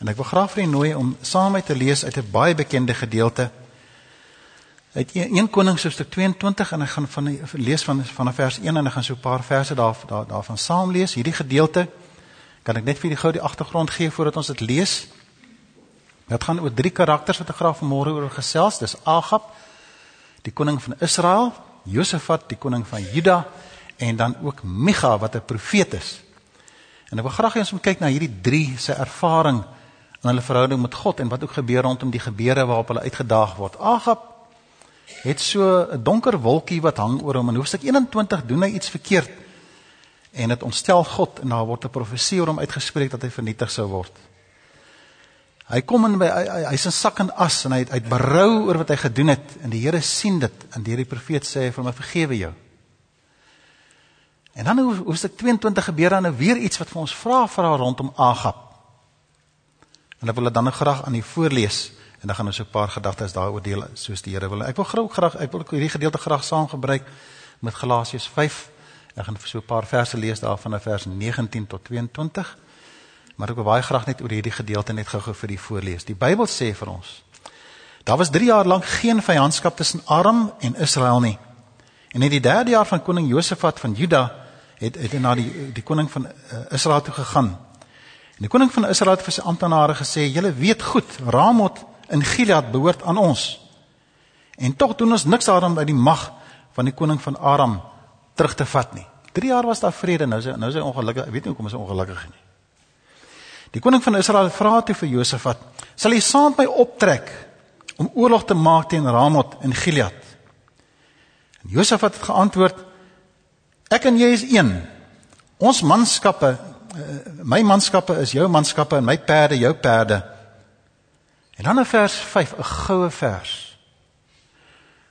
En ek wil graag vir u nooi om saam met te lees uit 'n baie bekende gedeelte uit 1 Konings hoofstuk 22 en ek gaan van die, lees van van vers 1 en ek gaan so 'n paar verse daar, daar daarvan saam lees. Hierdie gedeelte kan ek net vir die gou die agtergrond gee voordat ons dit lees. Dit gaan oor drie karakters wat ek graag vanmôre oor gesels. Dis Agab, die koning van Israel, Josafat, die koning van Juda en dan ook Micha wat 'n profeet is. En ek wil graag hê ons moet kyk na hierdie drie se ervaring in hulle verhouding met God en wat ook gebeur rondom die gebeure waarop hulle uitgedaag word. Agab het so 'n donker wolkie wat hang oor hom en hoofstuk 21 doen hy iets verkeerd en dit ontstel God en daar word 'n profesie oor hom uitgespreek dat hy vernietig sou word. Hy kom in by hy's hy in sak en as en hy het uit berou oor wat hy gedoen het en die Here sien dit en deur die profeet sê hy vir my vergewe jou. En dan hoofstuk 22 gebeur dan nou weer iets wat vir ons vra vra rondom Agab. En ek wil dit dan nou graag aan u voorlees en dan gaan ons 'n paar gedagtes daaroor deel soos die Here wil. Ek wil graag graag ek wil hierdie gedeelte graag saam gebruik met Galasiërs 5. Ek gaan so 'n paar verse lees daarvan van vers 19 tot 22. Maar ek wil baie graag net oor hierdie gedeelte net gou-gou vir u voorlees. Die Bybel sê vir ons: Daar was 3 jaar lank geen vyandskap tussen Aram en Israel nie. En in die 3de jaar van koning Josafat van Juda het het na die die koning van uh, Israel toe gegaan. En die koning van Israel het vir sy amptenare gesê: "Julle weet goed, Ramot in Gilead behoort aan ons. En tog doen ons niks daarom uit die mag van die koning van Aram terug te vat nie. 3 jaar was daar vrede, nou is hy nou is hy ongelukkig. Ek weet nie hoekom is hy ongelukkig nie. Die koning van Israel vra toe vir Josafat: "Sal jy saam met my optrek om oorlog te maak teen Ramot in Gilead?" En Josafat het geantwoord: "Ek en jy is een. Ons manskappe, my manskappe is jou manskappe en my perde jou perde." En dan in vers 5, 'n goue vers.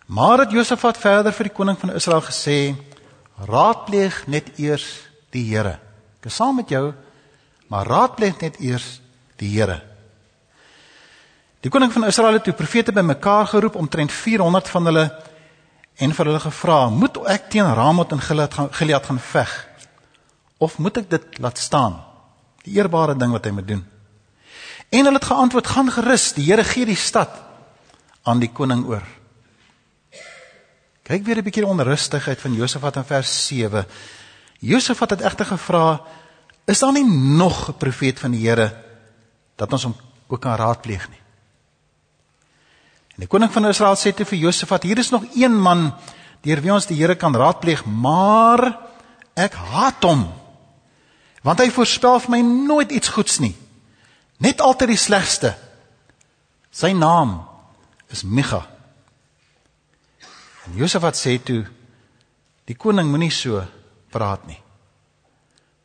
Maar het Josafat verder vir die koning van Israel gesê: "Raadpleeg net eers die Here. Ek is saam met jou, maar raadpleeg net eers die Here." Die koning van Israel het toe profete bymekaar geroep omtrent 400 van hulle en vir hulle gevra: "Moet ek teen Ramot en Gilead gaan Gilead gaan veg of moet ek dit laat staan?" Die eerbare ding wat hy moet doen. En hulle het geantwoord: "Gaan gerus, die Here gee die stad aan die koning oor." Kyk weer 'n bietjie onrustigheid van Josafat in vers 7. Josafat het egter gevra: "Is daar nie nog 'n profeet van die Here dat ons hom ook kan raadpleeg nie?" En die koning van Israel sê te vir Josafat: "Hier is nog een man deur wie ons die Here kan raadpleeg, maar ek haat hom, want hy voorspel vir my nooit iets goeds nie." Net altyd die slegste. Sy naam is Micha. En Josafat sê toe die koning moenie so praat nie.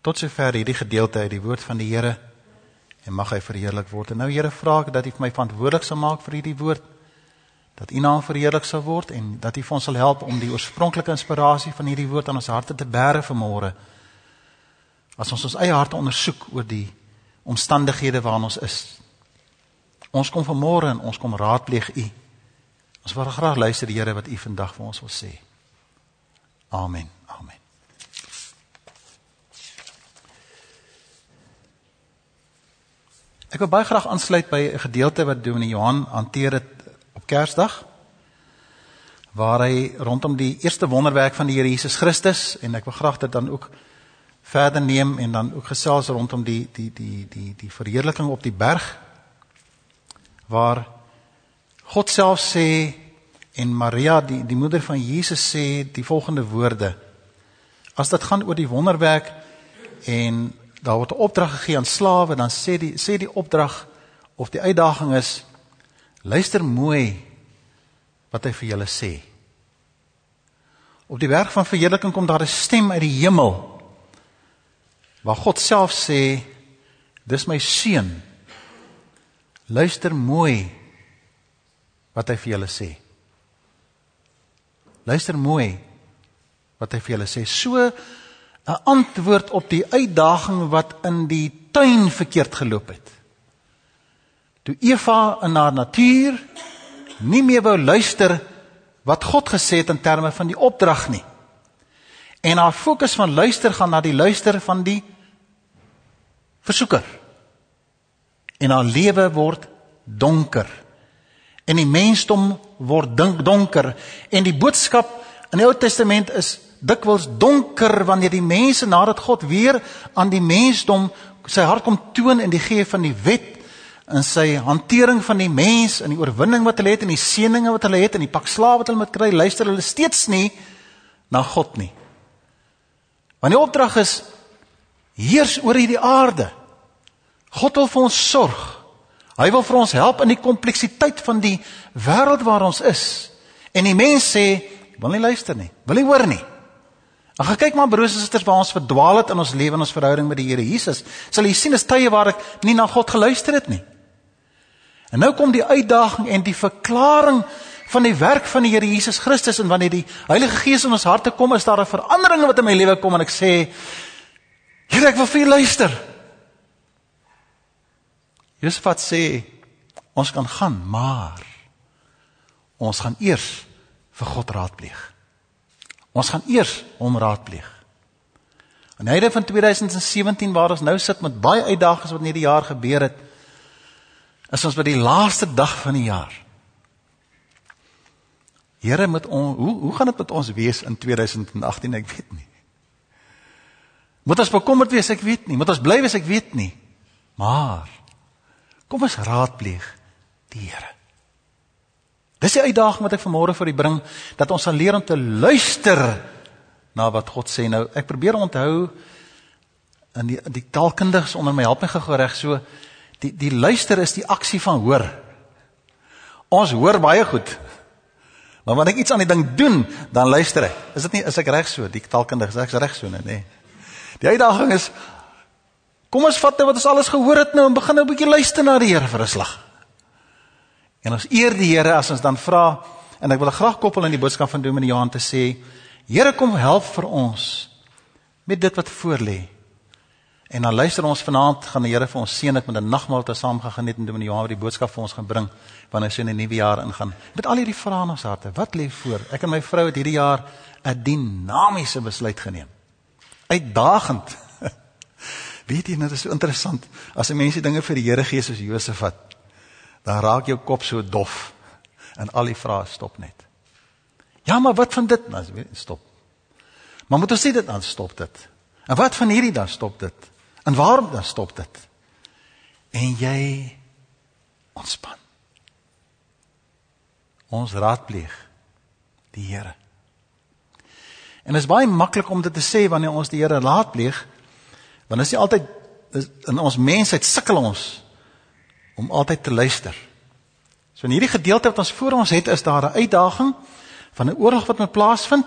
Tot sover hierdie gedeelte uit die woord van die Here en mag hy verheerlik word. En nou Here vra ek dat U vir my verantwoordelik sal maak vir hierdie woord dat U naam verheerlik sal word en dat U vir ons sal help om die oorspronklike inspirasie van hierdie woord aan ons harte te bære vanmôre. As ons ons eie harte ondersoek oor die omstandighede waarin ons is. Ons kom vanmôre en ons kom raadpleeg U. Ons wil graag luister die Here wat U vandag vir ons wil sê. Amen. Amen. Ek wil baie graag aansluit by 'n gedeelte wat Dominee Johan hanteer het op Kersdag waar hy rondom die eerste wonderwerk van die Here Jesus Christus en ek wil graag dit dan ook verder neem en dan ook gesels rondom die die die die die verheerliking op die berg waar God self sê en Maria die die moeder van Jesus sê die volgende woorde. As dit gaan oor die wonderwerk en daar word 'n opdrag gegee aan slawe dan sê die sê die opdrag of die uitdaging is luister mooi wat hy vir julle sê. Op die berg van verheerliking kom daar 'n stem uit die hemel waar God self sê dis my seun. Luister mooi wat hy vir julle sê. Luister mooi wat hy vir julle sê. So 'n antwoord op die uitdaging wat in die tuin verkeerd geloop het. Toe Eva in haar natuur nie meer wou luister wat God gesê het in terme van die opdrag nie. En haar fokus van luister gaan na die luister van die versoeker. en haar lewe word donker. En die mensdom word donker en die boodskap in die Ou Testament is dikwels donker wanneer die mense nadat God weer aan die mensdom sy hart kom toon in die gee van die wet in sy hantering van die mens en die oorwinning wat hulle het en die seëninge wat hulle het en die pak slawe wat hulle moet kry, luister hulle steeds nie na God nie. Want die opdrag is heers oor hierdie aarde. God wil vir ons sorg. Hy wil vir ons help in die kompleksiteit van die wêreld waar ons is. En die mens sê, wil nie luister nie, wil nie hoor nie. Ag kyk maar broers en susters waar ons verdwaal het in ons lewe en ons verhouding met die Here Jesus. Sal jy sien is tye waar ek nie na God geluister het nie. En nou kom die uitdaging en die verklaring van die werk van die Here Jesus Christus en wanneer die Heilige Gees in ons harte kom, is daar 'n verandering wat in my lewe kom en ek sê Here, ek wil vir U luister. Josafat sê ons kan gaan, maar ons gaan eers vir God raadpleeg. Ons gaan eers hom raadpleeg. En hyde van 2017 waar ons nou sit met baie uitdagings wat in hierdie jaar gebeur het, is ons by die laaste dag van die jaar. Here met ons, hoe hoe gaan dit met ons wees in 2018? Ek weet nie. Moet ons bekommerd wees? Ek weet nie. Moet ons bly wees? Ek weet nie. Maar kom ons raadpleeg die Here. Dis die uitdaging wat ek vanmôre vir u bring dat ons sal leer om te luister na wat God sê. Nou, ek probeer onthou in die die taalkundiges onder my help my gou reg so die die luister is die aksie van hoor. Ons hoor baie goed. Maar wanneer ek iets aan die ding doen, dan luister ek. Is dit nie is ek reg so? Die taalkundiges, ek's reg so, nee. Die uitdaging is kom ons vat nou wat ons alles gehoor het nou en begin nou 'n bietjie luister na die Here vir 'n slag. En ons eer die Here as ons dan vra en ek wil graag koppel aan die boodskap van Dominee Johan te sê, Here kom help vir ons met dit wat voor lê. En dan luister ons vanaand gaan die Here vir ons seën dat met 'n nagmaal te saam gaan geniet en Dominee Johan die boodskap vir ons gaan bring wanneer hy so in 'n nuwe jaar ingaan. Met al hierdie vrae in ons harte, wat lê voor? Ek en my vrou het hierdie jaar 'n dinamiese besluit geneem. Uitdagend. Weet jy, dit is so interessant as 'n mens die dinge vir die Here gee soos Josef wat dan raak jou kop so dof en al die vrae stop net. Ja, maar wat van dit? Nou, stop. Maar moet ons sê dit dan stop dit. En wat van hierdie dan stop dit? En waarom dan stop dit? En jy ontspan. Ons raadpleeg die Here. En dit is baie maklik om dit te sê wanneer ons die Here raadpleeg, want dit is nie altyd in ons mensheid sukkel ons om altyd te luister. So in hierdie gedeelte wat ons voor ons het, is daar 'n uitdaging van 'n oorlog wat moet plaasvind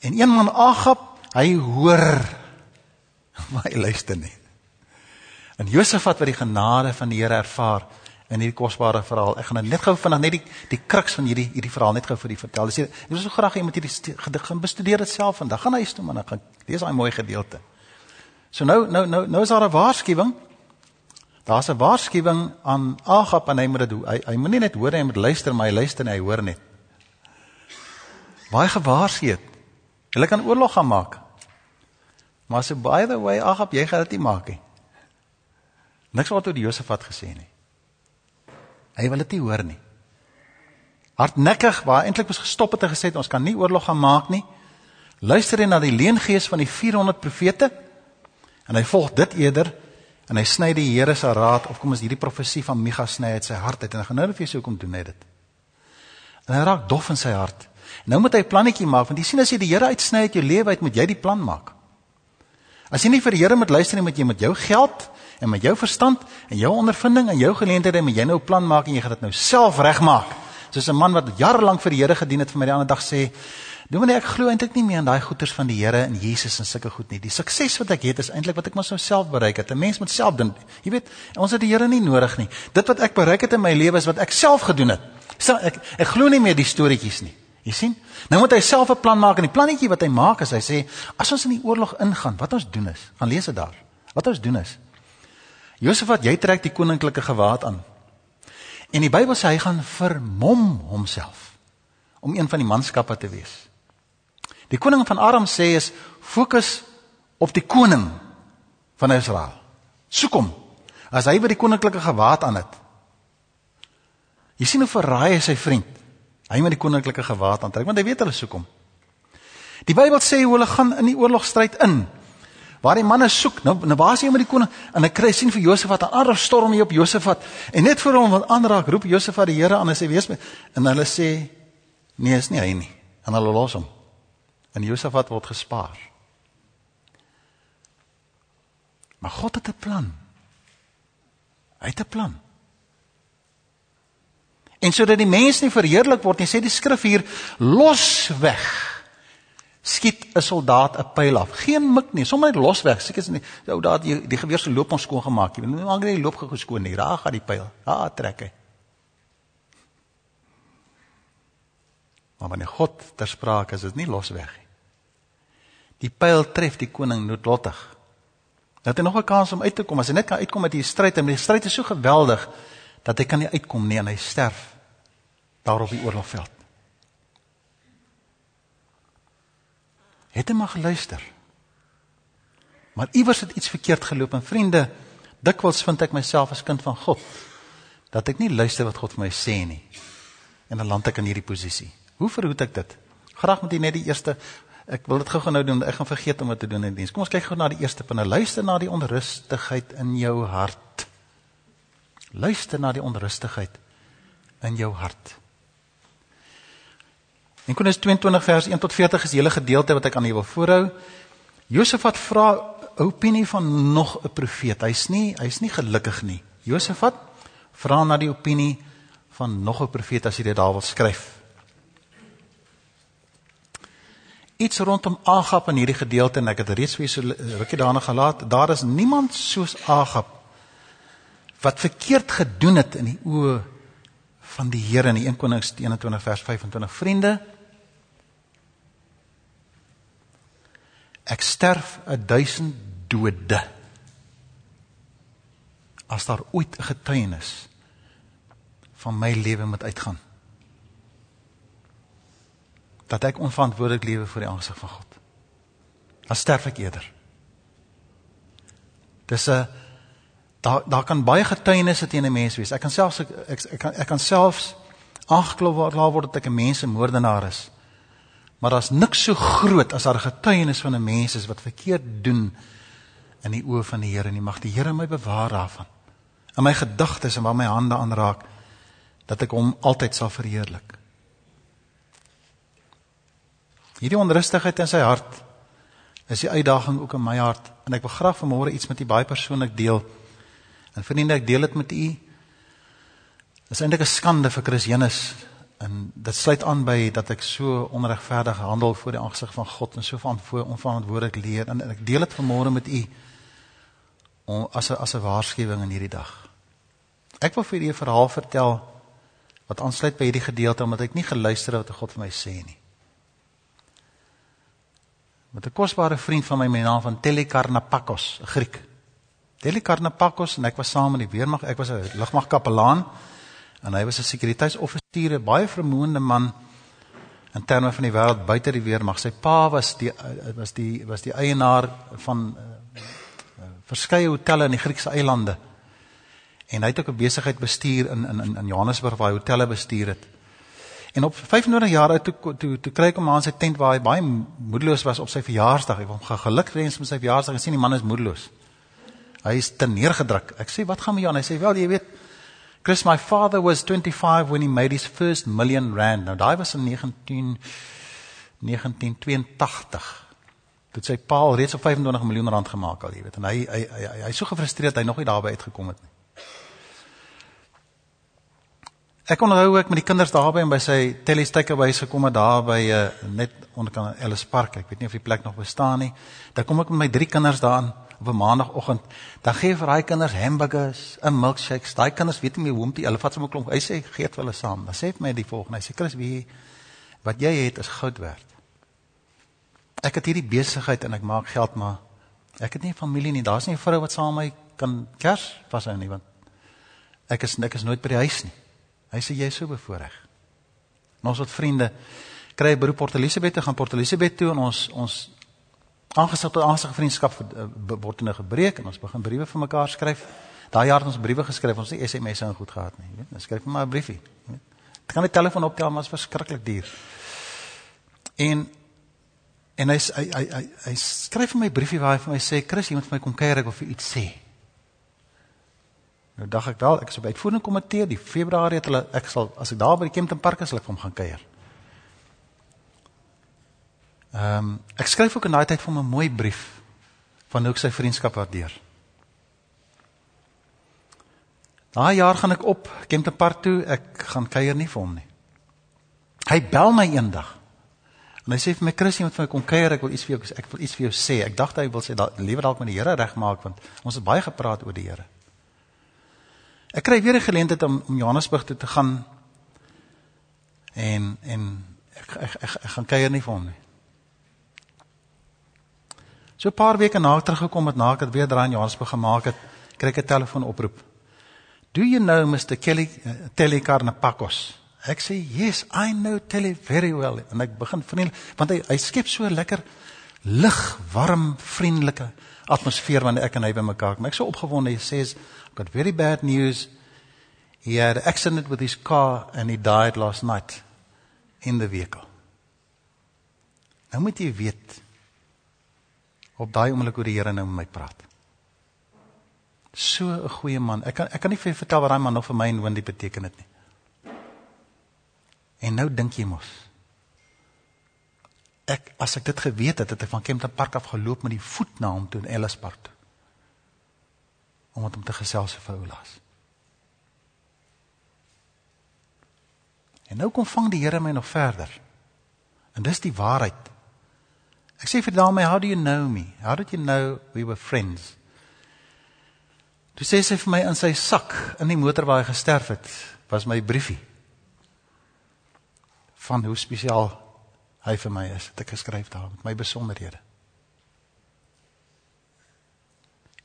en een man Agab, hy hoor maar hy luister nie. En Josafat wat die genade van die Here ervaar in hierdie kosbare verhaal. Ek gaan nou net gou vinnig net die die kruks van hierdie hierdie verhaal net gou vir u vertel. Dis ek wil so graag hê met hierdie gedig gaan bestudeer dit self vandag. Gaan huis toe man, ek gaan lees daai mooi gedeelte. So nou nou nou nou is daar 'n waarskuwing Daar's 'n waarskuwing aan Agab en hy moet dit hy, hy moenie net hoor hy moet luister maar hy luister en hy hoor net. Baie gewaarsku het. Hulle kan oorlog gaan maak. Maar so by the way Agab, jy gaan dit nie maak nie. Niks wat oor die Josafat gesê nie. Hy wil dit nie hoor nie. Hardnekkig waar eintlik was gestop het en gesê het ons kan nie oorlog gaan maak nie. Luister hy na die leengees van die 400 profete en hy volg dit eerder en hy sny die Here se raad of kom ons hierdie profesie van Micha sny uit sy hart uit en hy gaan nou net vir jou kom doen net dit. En hy raak dof in sy hart. Nou moet hy 'n plannetjie maak want jy sien as jy die Here uitsny uit jou lewe uit moet jy die plan maak. As jy nie vir die Here moet luister nie moet jy met jou geld en met jou verstand en jou ondervinding en jou geleenthede moet jy nou 'n plan maak en jy gaan dit nou self regmaak. Soos 'n man wat jare lank vir die Here gedien het vir my die ander dag sê, Dominee, ek glo eintlik nie meer aan daai goeders van die Here en Jesus en sulke goed nie. Die sukses wat ek het is eintlik wat ek maar self bereik het. 'n Mens moet self dink. Jy weet, ons het die Here nie nodig nie. Dit wat ek bereik het in my lewe is wat ek self gedoen het. So ek ek glo nie meer die storieetjies nie. Jy sien? Nou moet hy self 'n plan maak en die plannetjie wat hy maak is hy sê as ons in die oorlog ingaan, wat ons doen is, gaan lees dit daar. Wat ons doen is Josef wat jy trek die koninklike gewaad aan. En die Bybel sê hy gaan vermom homself om een van die manskappe te wees. Die koning van Aram sê is fokus op die koning van Israel. Soek hom. As hy by die koninklike gewaad aan het. Jy sien hoe verraai hy sy vriend. Hy met die koninklike gewaad aantrek want hy weet hulle soek hom. Die Bybel sê hoe hulle gaan in die oorlogstryd in. Waar die manne soek, nou nou waar is hy met die koning? En hy kry sien vir Josafat, 'n ander storm hier op Josafat. En net voor hom wat aanraak, roep Josafat die Here aan en sê wees met en hulle sê nee, is nie hy nie. En hulle los hom. En Josafat word gespaar. Maar God het 'n plan. Hy het 'n plan. En sodat die mens nie verheerlik word nie, sê die skrif hier, los weg skiet 'n soldaat 'n pyl af. Geen mik nie, sommer net los weg. Seker is nie ou daad die, die geweer se loop ons skoon gemaak. Jy moet maak net die loop geskoon nie. Daar gaan die pyl. Daar trek hy. Maar wanneer God ter sprake is, is dit nie los weg nie. Die pyl tref die koning noodlottig. Dat hy nog 'n kans om uit te kom. As hy net kan uitkom uit die stryd en die stryd is so geweldig dat hy kan nie uitkom nie en hy sterf daar op die oorlogveld. Het hy maar geluister. Maar iewers het iets verkeerd geloop en vriende, dikwels vind ek myself as kind van God dat ek nie luister wat God vir my sê nie. En dan land ek in hierdie posisie. Hoe verhoed ek dit? Graag moet jy net die eerste ek wil dit gou-gou nou doen, ek gaan vergeet om dit te doen in diens. Kom ons kyk gou na die eerste punt. Luister na die onrustigheid in jou hart. Luister na die onrustigheid in jou hart. En Korintiërs 22 vers 1 tot 40 is die hele gedeelte wat ek aan julle wil voorhou. Josafat vra opinie van nog 'n profeet. Hy's nie hy's nie gelukkig nie. Josafat vra na die opinie van nog 'n profeet as jy dit daar wil skryf. Iets rondom Agab in hierdie gedeelte en ek het reeds vir so rukkie daarna gelaat. Daar is niemand soos Agab wat verkeerd gedoen het in die oë van die Here in 1 Konings 21 vers 25. Vriende, Ek sterf 'n duisend dode. As daar ooit 'n getuienis van my lewe moet uitgaan. Dat ek onverantwoordelik lewe voor die aangesig van God. Dan sterf ek eerder. Dis 'n daar daar kan baie getuienisse teen 'n mens wees. Ek kan selfs ek ek, ek kan ek kan selfs aangekla word dat ek 'n mensemoordenaar is. Maar daar's niks so groot as daar getuienis van 'n mens is wat verkeerd doen in die oë van die Here nie. Mag die Here my bewaar daarvan. In my gedagtes en waar my hande aanraak dat ek hom altyd sal verheerlik. Hierdie onrustigheid in sy hart is die uitdaging ook in my hart en ek wil graag vanmôre iets met u baie persoonlik deel. En vriende, ek deel dit met u. Dit is eintlik 'n skande vir Chris Jenus En dit sluit aan by dat ek so onregverdig handel voor die aangesig van God en so onverantwoordelik leer en ek deel dit vanmôre met u as 'n as 'n waarskuwing in hierdie dag. Ek wil vir u 'n verhaal vertel wat aansluit by hierdie gedeelte omdat ek nie geluister het wat God vir my sê nie. Met 'n kosbare vriend van my met die naam van Telekarnapakos, 'n Griek. Telekarnapakos en ek was saam in die weermag, ek was 'n lugmagkapelaan en hy was 'n sekuriteitsoffisier, 'n baie vermoënde man in terme van die wêreld buite die weermag. Sy pa was die was die was die eienaar van uh, verskeie hotelle in die Griekse eilande. En hy het ook 'n besigheid bestuur in in in Johannesburg waar hy hotelle bestuur het. En op 25 jaar oud toe toe toe kry ek hom aan sy tent waar hy baie moedeloos was op sy verjaarsdag. Ek wil hom geluk wens met sy verjaarsdag en sien die man is moedeloos. Hy is te neergedruk. Ek sê wat gaan met jou? Hy sê wel, jy weet, Chris, my father was 25 when he made his first million rand. Nou daai was in 19 1982. Dit sy pa al reeds op 25 miljoen rand gemaak al, jy weet. En hy hy hy hy, hy so gefrustreerd hy nog nie daarby uitgekom het nie. Ek onthou ek met die kinders daarby en by sy telestekerwys gekom het daar by uh, net onder kan Ellis Park. Ek weet nie of die plek nog bestaan nie. Daar kom ek met my drie kinders daarin op 'n maandagooggend, dan gee vir daai kinders hamburgers, 'n milkshake. Daai kinders weet nie meer hoe om te hulle vat sommer klomp. Hy sê gee dit vir hulle saam. Dan sê hy vir my die volgende. Hy sê Chris, wie wat jy het is goud werd. Ek het hierdie besigheid en ek maak geld, maar ek het nie 'n familie nie. Daar's nie 'n vrou wat saam met my kan kers vashou nie want ek is is nooit by die huis nie. Hy sê jy is so bevoorreg. Ons het vriende kry 'n beroep Port Elizabeth te gaan Port Elizabeth toe en ons ons aangesig tot aangesig vriendskap eh, word nou gebreek en ons begin briewe vir mekaar skryf. Daai jaar het ons briewe geskryf, ons het nie SMS'e en goed gehad nie, weet. Ons skryf maar 'n briefie. Ek kan die telefoon optel, maar dit was verskriklik duur. En en hy hy hy hy, hy skryf vir my briefie waar hy vir my sê, "Chris, jy moet vir my kom kuier, ek wil vir iets sê." Nou dag ek wel, ek is op uitvoerende komitee, die Februarie het hulle ek sal as ek daar by die Kempton Park is, sal ek vir hom gaan kuier. Ehm um, ek skryf ook in daai tyd vir hom 'n mooi brief van hoe ek sy vriendskap waardeer. Daai jaar gaan ek op Kempton Park toe, ek gaan kuier nie vir hom nie. Hy bel my eendag. En hy sê vir my Chris, jy moet vir my kom kuier, ek wil iets vir jou ek wil iets vir jou sê. Ek dacht hy wil sê dat liewer dalk met die Here regmaak want ons het baie gepraat oor die Here. Ek kry weer 'n geleentheid om, om Johannesburg toe te gaan en en ek ek, ek, ek gaan kuier nie vir hom nie. So 'n paar weke na teruggekom het na ek dit weer draai in Johannesburg gemaak het, kry ek 'n telefoonoproep. Do you know Mr. Kelly uh, Telly Karnapakos? Ek sê, "Yes, I know Telly very well." En ek begin vriendelik want hy hy skep so lekker lig, warm, vriendelike atmosfeer wanneer ek en hy bymekaar kom. Ek so opgewonde. Hy sê, "I've got very bad news. He had an accident with his car and he died last night in the vehicle." Nou moet jy weet op daai oomblik hoe die Here nou met my praat. So 'n goeie man. Ek kan ek kan nie vir jou vertel wat daai man nog vir my en Wendy beteken het nie. En nou dink jy mos. Ek as ek dit geweet het, het ek van Kempton Park af geloop met die voet na hom toe in Ellis Park toe. Om met hom te gesels vir oulaas. En nou kom vang die Here my nog verder. En dis die waarheid. Ek sê vir daai my, how do you know me? How did you know we were friends? Toe sê sy vir my in sy sak in die motor waar hy gesterf het, was my briefie van hoe spesiaal hy vir my is. Het ek geskryf daar met my besonderhede.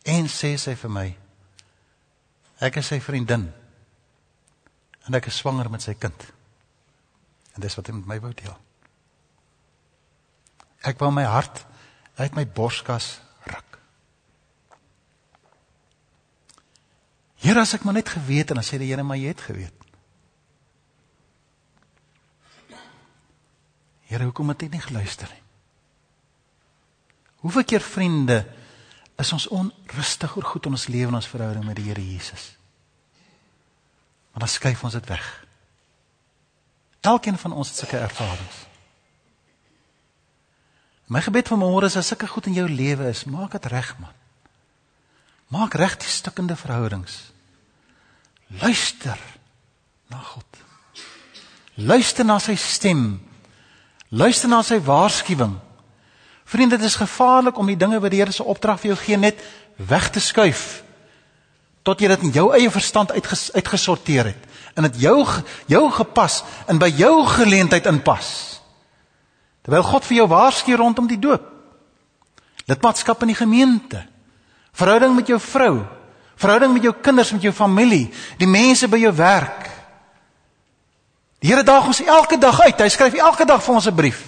En sê sy vir my ek is sy vriendin en ek is swanger met sy kind. En dis wat hy met my wou deel. Ek wou my hart uit my borskas Here as ek maar net geweet en dan sê die Here maar jy het geweet. Here hoekom het jy nie geluister nie? Hoeveel keer vriende is ons onrustig oor goed in ons lewe en ons verhouding met die Here Jesus? Maar dan skuif ons dit weg. Elkeen van ons het sulke ervarings. My gebed vir môre is as sulke goed in jou lewe is, maak dit reg man. Maak reg die stukkende verhoudings. Luister na God. Luister na sy stem. Luister na sy waarskuwing. Vriende, dit is gevaarlik om die dinge wat die Here se opdrag vir jou gee net weg te skuif tot jy dit in jou eie verstand uitges, uitgesorteer het en dit jou jou gepas en by jou geleentheid inpas. Terwyl God vir jou waarsku rondom die doop. Lidmaatskap in die gemeente verhouding met jou vrou, verhouding met jou kinders, met jou familie, die mense by jou werk. Die Here daag ons elke dag uit. Hy skryf elke dag vir ons 'n brief.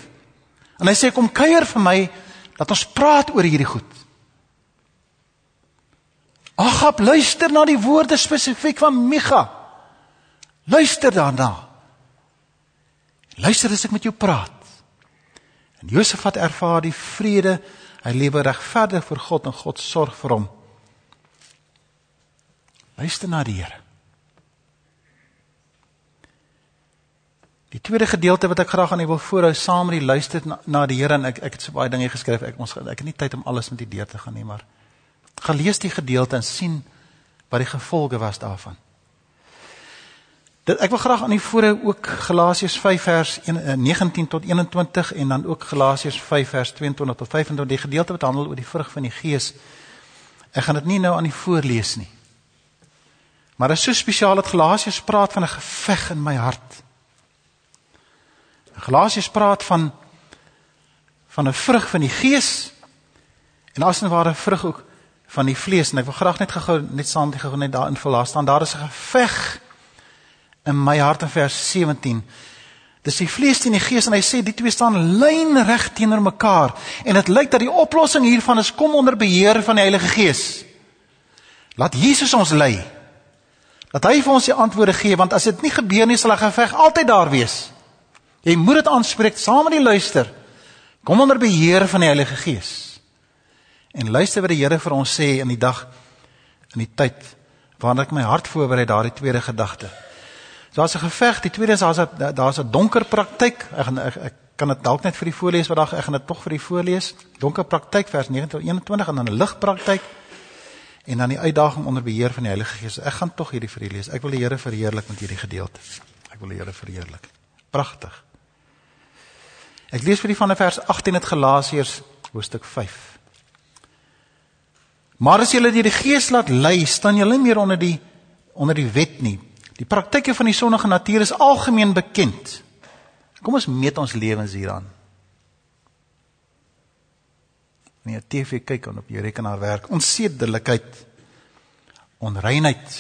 En hy sê kom kuier vir my dat ons praat oor hierdie goed. Agap, luister na die woorde spesifiek van Micha. Luister daarna. Luister as ek met jou praat. En Josef het ervaar die vrede Hy lewe regverdig vir God en God sorg vir hom. Luister na die Here. Die tweede gedeelte wat ek graag aan u wil voorhou saam met die luister na, na die Here en ek ek het so baie dinge geskryf ek ons ek het nie tyd om alles met u deur te gaan nie maar gaan lees die gedeelte en sien wat die gevolge was daarvan. Dit ek wil graag aan u voorhou ook Galasiërs 5 vers 1, 19 eh, tot 21 en dan ook Galasiërs 5 vers 22 tot 25 die gedeelte wat handel oor die vrug van die Gees. Ek gaan dit nie nou aan u voorlees nie. Maar dit is so spesiaal dat Galasiërs praat van 'n geveg in my hart. Galasiërs praat van van 'n vrug van die Gees en as 'n ware vrug ook van die vlees en ek wil graag net gou net saam met gou net daarin verlaat staan. Daar is 'n geveg in my hart in vers 17. Dis die vlees teen die gees en hy sê die twee staan lynreg teenoor mekaar en dit lyk dat die oplossing hiervan is kom onder beheer van die Heilige Gees. Laat Jesus ons lei. Dat hy vir ons die antwoorde gee want as dit nie gebeur nie sal 'n geveg altyd daar wees. Jy moet dit aanspreek saam met die luister. Kom onder beheer van die Heilige Gees. En luister wat die Here vir ons sê in die dag in die tyd waarin ek my hart voorberei daardie tweede gedagte. Daar's 'n geveg, die tweede is daar's 'n daar's 'n donker praktyk. Ek gaan ek, ek kan dit dalk net vir die voorlees wat dag ek gaan dit tog vir die voorlees. Donker praktyk vers 19 tot 21 en dan 'n lig praktyk en dan die uitdaging onder beheer van die Heilige Gees. Ek gaan tog hierdie vir u lees. Ek wil die Here verheerlik met hierdie gedeelte. Ek wil die Here verheerlik. Pragtig. Ek lees vir u van vers 18 uit Galasiërs hoofstuk 5. Maar as julle deur die Gees laat lei, staan julle nie meer onder die onder die wet nie. Die praktyke van die sondige natuur is algemeen bekend. Kom ons meet ons lewens hieraan. Wanneer jy TV kyk en op jou rekenaar werk, onsedelikheid, onreinheid,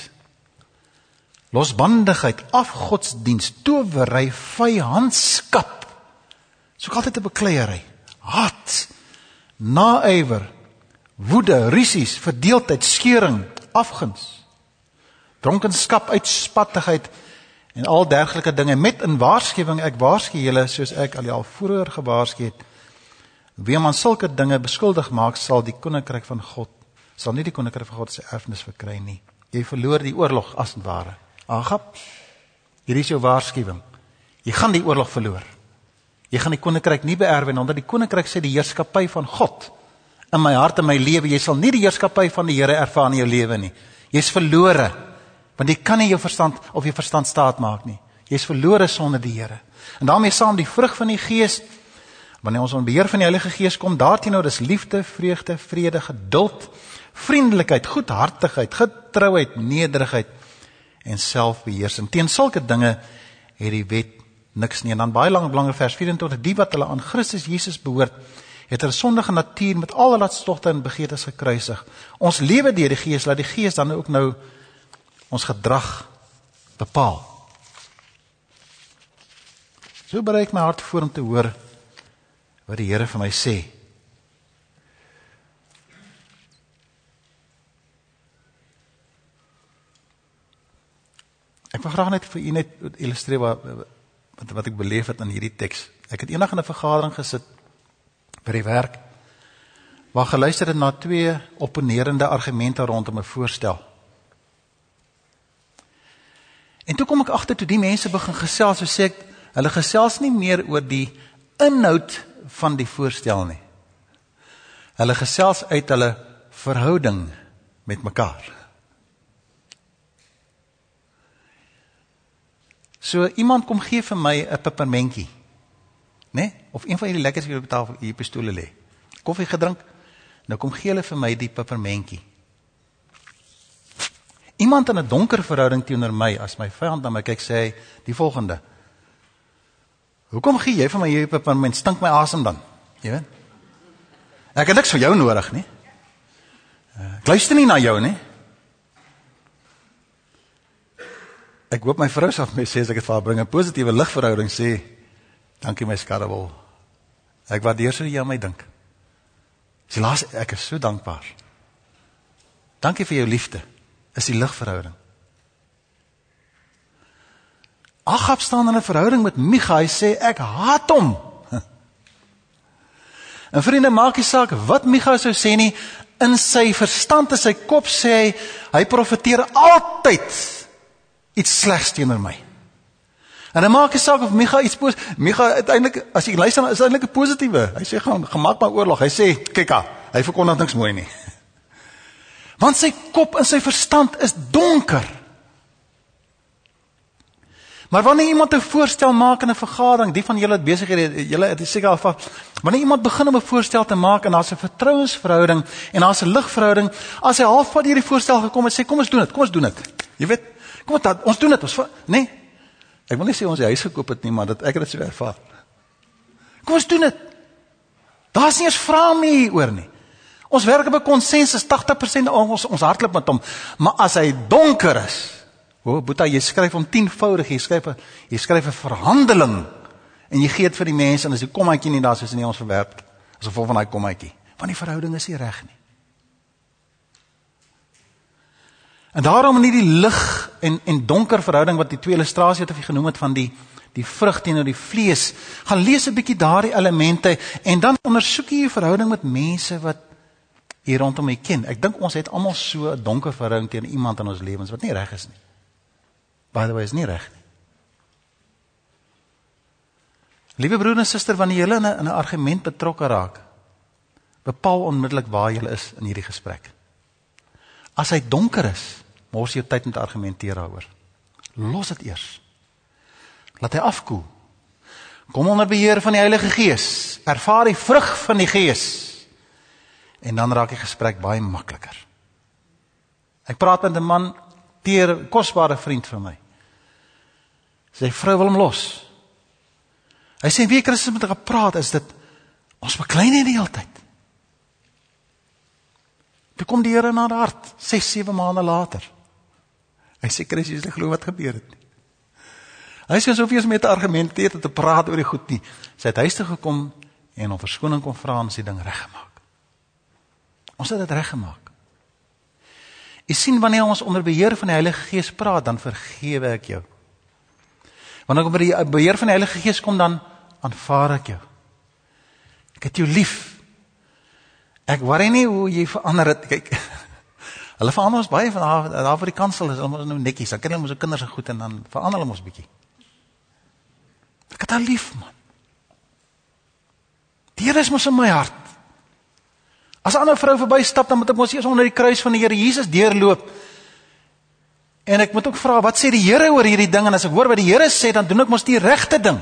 losbandigheid, afgodsdiens, towery, vyandskap. Soek altyd 'n bekleierery. Haat, naaiwer, woede, rusies, verdeeldheid, skeuring, afguns, dronkenskap, uitspattigheid en al dergelike dinge met in waarskuwing ek waarsku julle soos ek al al vroeër gewaarsku het wie man sulke dinge beskuldig maak sal die koninkryk van God sal nie die koninkryk van God se erfenis verkry nie jy verloor die oorlog as en ware agap hier is jou waarskuwing jy gaan die oorlog verloor jy gaan die koninkryk nie beerwe nie omdat die koninkryk sê die heerskappy van God in my hart en my lewe. Jy sal nie die heerskappy van die Here ervaar in jou lewe nie. Jy's verlore. Want jy kan nie jou verstand of jou verstand staat maak nie. Jy's verlore sonder die Here. En daarmee saam die vrug van die Gees wanneer ons onder beheer van die Heilige Gees kom, daarteenoor is liefde, vreugde, vrede, geduld, vriendelikheid, goedhartigheid, getrouheid, nederigheid en selfbeheersing. Teen sulke dinge het die wet niks nie. En dan baie lank lange vers 24, die wat hulle aan Christus Jesus behoort, het 'n sondige natuur met al haar hartstogte en begeertes gekruisig. Ons lewe deur die Gees, laat die Gees dan ook nou ons gedrag bepaal. So bereik my hart voor om te hoor wat die Here vir my sê. Ek wil graag net vir u net illustreer wat wat wat ek beleef het in hierdie teks. Ek het eendag in 'n vergadering gesit by die werk waar geluister het na twee opponerende argumente rondom 'n voorstel. En toe kom ek agter toe die mense begin gesels, so sê ek, hulle gesels nie meer oor die inhoud van die voorstel nie. Hulle gesels uit hulle verhouding met mekaar. So iemand kom gee vir my 'n pepermentjie né? Nee? Of een van hierdie lekkers wat op die tafel hier pistole lê. Koffie gedrink. Nou kom gee hulle vir my die pepermentjie. Iemand in 'n donker verhouding teenoor my, as my vyand na my kyk, sê hy die volgende: "Hoekom gee jy vir my hierdie peperment? Stink my asem dan." Jy weet? Ek het niks vir jou nodig nie. Ek luister nie na jou nie. Ek hoop my vrou sal my sê as ek dit vir haar bring 'n positiewe ligverhouding sê Dankie my skarrewel. Ek waardeer so jy aan my dink. Dis laas ek is so dankbaar. Dankie vir jou liefde. Is die ligverhouding. Agab staan in 'n verhouding met Micha. Hy sê ek haat hom. En vriende, maak nie saak wat Micha sou sê nie, in sy verstand en sy kop sê hy hy profeteer altyd iets slegs teenoor my. En dan maak hy saak of Micha iets pos. Micha uiteindelik as jy luister is eintlik 'n positiewe. Hy sê gaan gemaak maar oorlog. Hy sê kyk ha, hy verkondig niks mooi nie. Want sy kop en sy verstand is donker. Maar wanneer iemand 'n voorstel maak in 'n vergadering, die van julle wat besig is, julle het seker al van wanneer iemand begin om 'n voorstel te maak en daar's 'n vertrouensverhouding en daar's 'n ligverhouding, as hy halfpad hierdie voorstel gekom het, sê kom ons doen dit, kom ons doen dit. Jy weet, kom ons ons doen dit, ons nee, Ek wil nie sê ons huis gekoop het nie, maar dat ek dit so ervaar. Kom ons doen dit. Daar's nie eens vrae meer hieroor nie. Ons werk op 'n konsensus 80% ons ons hardloop met hom. Maar as hy donker is, o, Boeta, jy skryf hom 10voudig, jy skryf jy skryf 'n verhandeling en jy gee dit vir die mense en as die kommaatjie nie daar is, is nie ons verwerp asof vol van daai kommaatjie. Want die verhouding is nie reg nie. En daarom in hierdie lig en en donker verhouding wat die twee illustrasies wat ek genoem het van die die vrug teenoor die vlees, gaan lees 'n bietjie daardie elemente en dan ondersoek jy jou verhouding met mense wat hier rondom my ken. Ek dink ons het almal so 'n donker verhouding teenoor iemand in ons lewens wat nie reg is nie. By the way, is nie reg nie. Liewe broer en suster, wanneer jy in 'n in 'n argument betrokke raak, bepaal onmiddellik waar jy is in hierdie gesprek. As hy donker is, mors jy tyd om te argumenteer daaroor. Los dit eers. Laat hy afkoel. Kom onder beheer van die Heilige Gees. Ervaar die vrug van die Gees. En dan raak die gesprek baie makliker. Ek praat met 'n man, teer kosbare vriend van my. Sy vrou wil hom los. Hy sê wie Christus met hom gepraat is dit ons beklein nie die hele tyd. Toe kom die Here na haar hart 6, 7 maande later. Hy sê Christus, jy glo wat gebeur het. Hy sê asof hy met argumente te praat oor die goed nie. Sy het huis toe gekom en hom verskoning kom vra en sy ding reggemaak. Ons het dit reggemaak. Jy sien wanneer ons onder beheer van die Heilige Gees praat, dan vergewe ek jou. Wanneer ek onder die beheer van die Heilige Gees kom dan aanvaar ek jou. Ek het jou lief. Ek worry nie hoe jy verander het. Kyk. Hulle verander ons baie van daar daar vir die kansel is almal nou netjies. Dan ken hulle mos se kinders se goed en dan verander hulle mos bietjie. Ek het haar lief man. Die Here is mos in my hart. As 'n ander vrou verbystap dan moet ek mos eers onder die kruis van die Here Jesus deurloop. En ek moet ook vra wat sê die Here oor hierdie ding en as ek hoor wat die Here sê dan doen ek mos die regte ding.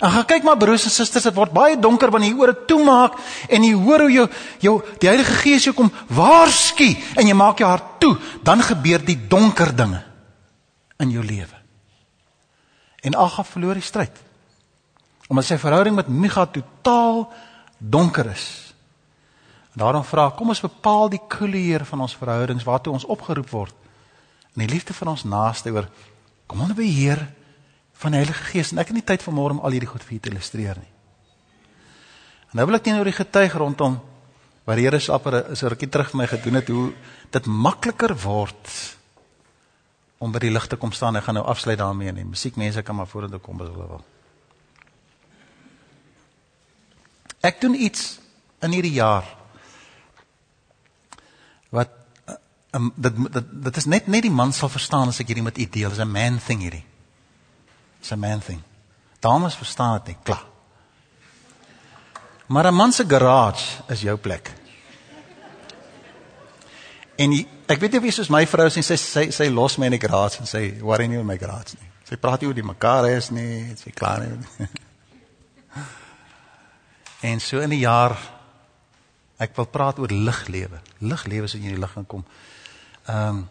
En gaan kyk maar broers en susters, dit word baie donker wanneer jy ore toemaak en jy hoor hoe jou jou die Heilige Gees jou kom waarsku en jy maak jou hart toe, dan gebeur die donker dinge in jou lewe. En Agga verloor die stryd. Omdat sy verhouding met Micha totaal donker is. Daarom vra, kom ons bepaal die kleur van ons verhoudings waartoe ons opgeroep word. In die liefde vir ons naaste oor kom ons beheer van die Heilige Gees en ek het nie tyd vanmôre om al hierdie goed vir julle te illustreer nie. En nou wil ek teenoor die getuig rondom waar die Here se apper is 'n rukkie terug vir my gedoen het hoe dit makliker word om by die lig te kom staan. Ek gaan nou afsluit daarmee en die musiekmense kan maar vorentoe kom as hulle wil. Ek doen iets in hierdie jaar wat um, dit, dit dit is net net die man sal verstaan as ek hierdie met u deel. Dit is 'n man thing hierdie. It's a man thing. Dames verstaan dit nie, klaar. Maar 'n man se garage is jou plek. En die, ek weet nie wie soos my vrou sê sy sy sy los my in die garage en sê worry nie oor my garage nie. Sy praat nie oor die mekaar is nie, sy klaar nie. en so in 'n jaar ek wil praat oor liglewe. Liglewe jy in die lig gaan kom. Ehm um,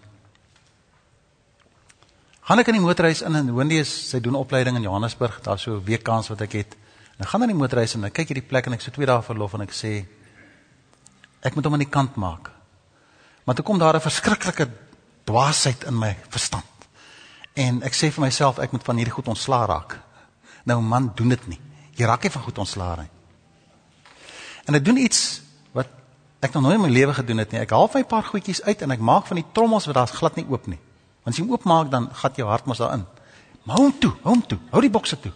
gaan ek in die motorhuis in en Wendy is sy doen opleiding in Johannesburg, daar so 'n week kans wat ek het. Ek gaan in die motorhuis en ek kyk hierdie plek en ek so 2 dae verlof en ek sê ek moet hom aan die kant maak. Maar toe kom daar 'n verskriklike dwaasheid in my verstand. En ek sê vir myself ek moet van hierdie goed ontslaa raak. Nou man, doen dit nie. Jy raak nie van goed ontslaa nie. En ek doen iets ek nog nooit in my lewe gedoen het nie. Ek haal my paar goedjies uit en ek maak van die trommels wat daar glad nie oop nie. Want as jy hom oopmaak dan gat jou hart mos daarin. Maar hou hom toe, hou hom toe. Hou die bokse toe.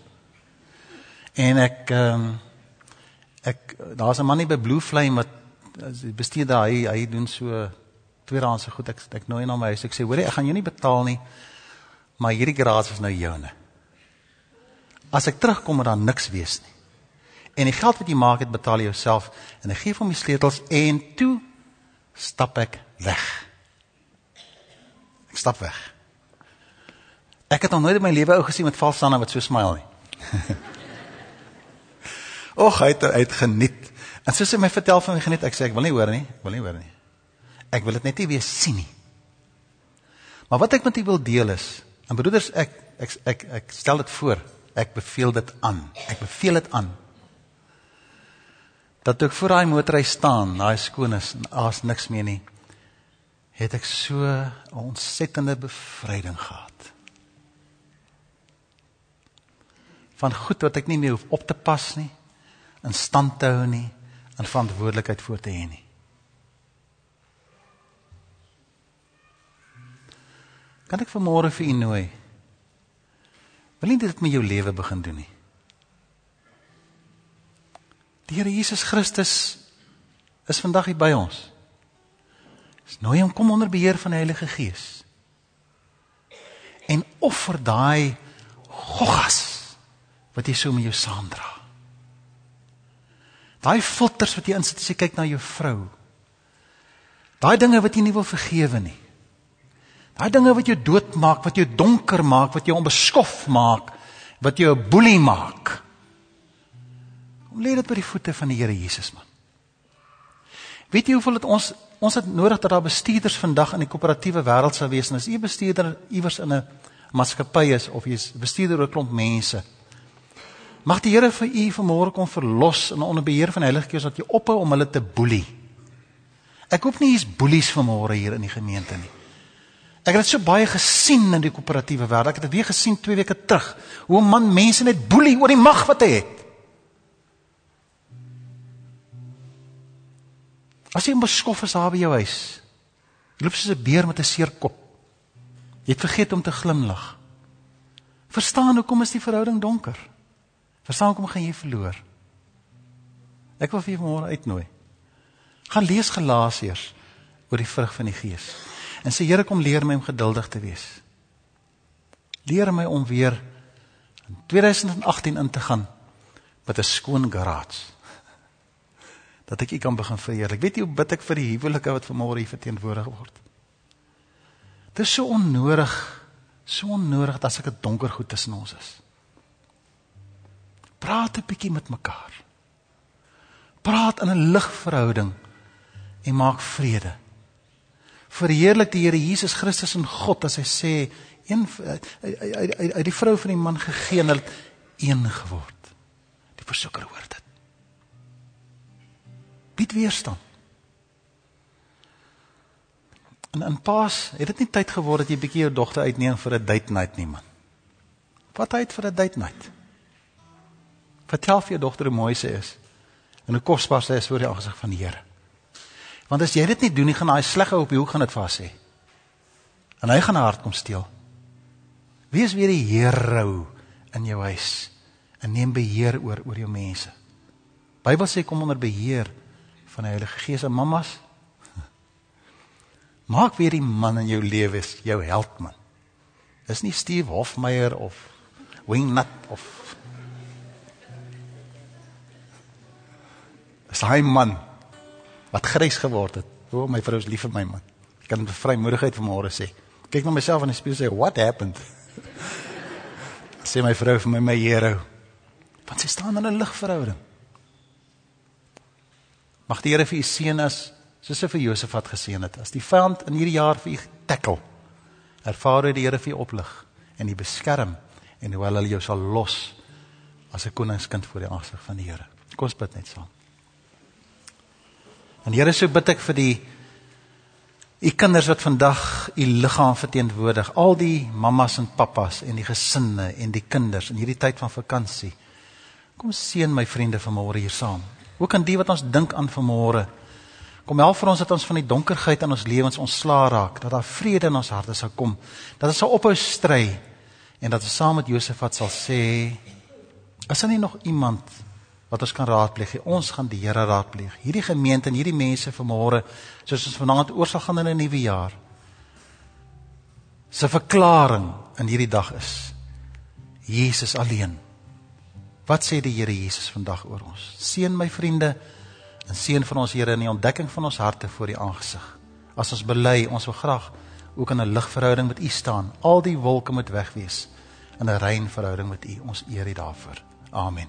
En ek ehm um, ek daar's 'n man hier by Blue Flame wat bestuur daar hy hy doen so tweedehandse goed. Ek ek nooi na my huis. Ek sê, "Hoerie, ek gaan jou nie betaal nie, maar hierdie garage is nou joune." As ek terugkom, moet daar niks wees nie. En die geld wat jy maak, het betaal jy jouself en ek gee hom die sleutels en toe stap ek weg. Ek stap weg. Ek het nog nooit in my lewe ou gesien met valstande wat so smile nie. Och, hy het uit geniet. En soos hy my vertel van my geniet, ek sê ek wil nie hoor nie, ek wil nie hoor nie. Ek wil dit net nie weer sien nie. Maar wat ek met u wil deel is, en broeders, ek ek ek ek stel dit voor. Ek beveel dit aan. Ek beveel dit aan. Dat ek voor daai motor hy staan, daai skoon is en daar's niks meer nie. Het ek so 'n ontsettende bevryding gehad. Van goed wat ek nie meer hoef op te pas nie, in stand te hou nie, en verantwoordelikheid voor te hê nie. Kan ek vanmôre vir u nooi? Wil nie dit met jou lewe begin doen nie. Die Here Jesus Christus is vandag hier by ons. Dis nooi hom kom onder beheer van die Heilige Gees. En offer daai goggas wat jy so met jou saamdra. Daai filters wat jy insit as jy kyk na jou vrou. Daai dinge wat jy nie wil vergewe nie. Daai dinge wat jou doodmaak, wat jou donker maak, wat jou onbeskof maak, wat jou 'n boelie maak. Kom lê dit by die voete van die Here Jesus man. Weet jy hoeveel dit ons ons het nodig dat daar bestuurders vandag in die koöperatiewe wêreld sou wees en as u bestuurder iewers in 'n maatskappy is of jy's bestuurder oor 'n klomp mense. Mag die Here vir u vanmôre kom verlos en onder beheer van Heilige Gees dat jy ophou om hulle te boelie. Ek hoop nie hier's boelies vanmôre hier in die gemeente nie. Ek het dit so baie gesien in die koöperatiewe wêreld. Ek het dit weer gesien 2 weke terug hoe 'n man mense net boelie oor die mag wat hy het. As jy beskof is daar by jou huis. Jy loop soos 'n beer met 'n seer kop. Jy het vergeet om te glimlag. Verstaan hoekom is die verhouding donker? Verstaan hoekom gaan jy verloor? Ek wil vir jou môre uitnooi. Gaan lees Galasiërs oor die vrug van die Gees. En sê Here kom leer my om geduldig te wees. Leer my om weer in 2018 in te gaan met 'n skoon garage. Dat ek U kan begin verheerlik. Weet jy hoe bid ek vir die huwelike wat vanmôre hier verteenwoordig word? Dit is so onnodig, so onnodig dat sulke donker goed tussen ons is. Praat 'n bietjie met mekaar. Praat in 'n ligverhouding en maak vrede verheerlik die Here Jesus Christus en God as hy sê een uit die vrou van die man gegee en hulle een geword. Die versoeker hoor dit. Bied weerstand. En in Paas het dit nie tyd geword dat jy bietjie jou dogter uitneem vir 'n date night nie man. Wat tyd vir 'n date night? Vertel vir jou dogter hoe mooi sy is en hoe kosbaar sy is voor die aangesig van die Here. Want as jy dit nie doen nie, gaan daai slegge op jou gaan dit vas hê. En hy gaan haar hart kom steel. Wees weer die hero in jou huis en neem beheer oor oor jou mense. Bybel sê kom onder beheer van die Heilige Gees en mammas. Maak weer die man in jou lewe jou held man. Dis nie Steve Hofmeyer of Wingnut of Dis hy man wat grys geword het. O, my vrou is lief vir my man. Ek kan vrymoedigheid vanmôre sê. Kyk na myself in die spieël sê, "What happened?" sê my vrou vir my my Here. Want sy staan in 'n ligverhouding. Mag die Here vir u seën as soos hy vir Josef het geseën het. As die vyand in hierdie jaar vir u tackle, ervaar hy die Here vir u oplig en u beskerm en hoe hy jou sal los as 'n koningskind voor die aangesig van die Here. Kom ons bid net saam. En Here, so bid ek vir die u kinders wat vandag u liggaam verteenwoordig, al die mammas en pappas en die gesinne en die kinders in hierdie tyd van vakansie. Kom seën my vriende vanmôre hier saam. Ook aan die wat ons dink aan vanmôre. Kom help vir ons dat ons van die donkerheid in ons lewens ontslaa raak, dat daar vrede in ons harte sal kom, dat ons sal ophou stry en dat ons saam met Josef wat sal sê, as daar nie nog iemand wat ons kan raadpleeg. Ons gaan die Here raadpleeg. Hierdie gemeente en hierdie mense vanmôre, soos ons vanaand oor sal gaan in 'n nuwe jaar. Se verklaring in hierdie dag is Jesus alleen. Wat sê die Here Jesus vandag oor ons? Seën my vriende en seën van ons Here in die ontdekking van ons harte voor die aangesig. As ons bely, ons wil graag ook in 'n ligverhouding met U staan. Al die wolke moet wegwees in 'n rein verhouding met U. Ons eer U daarvoor. Amen.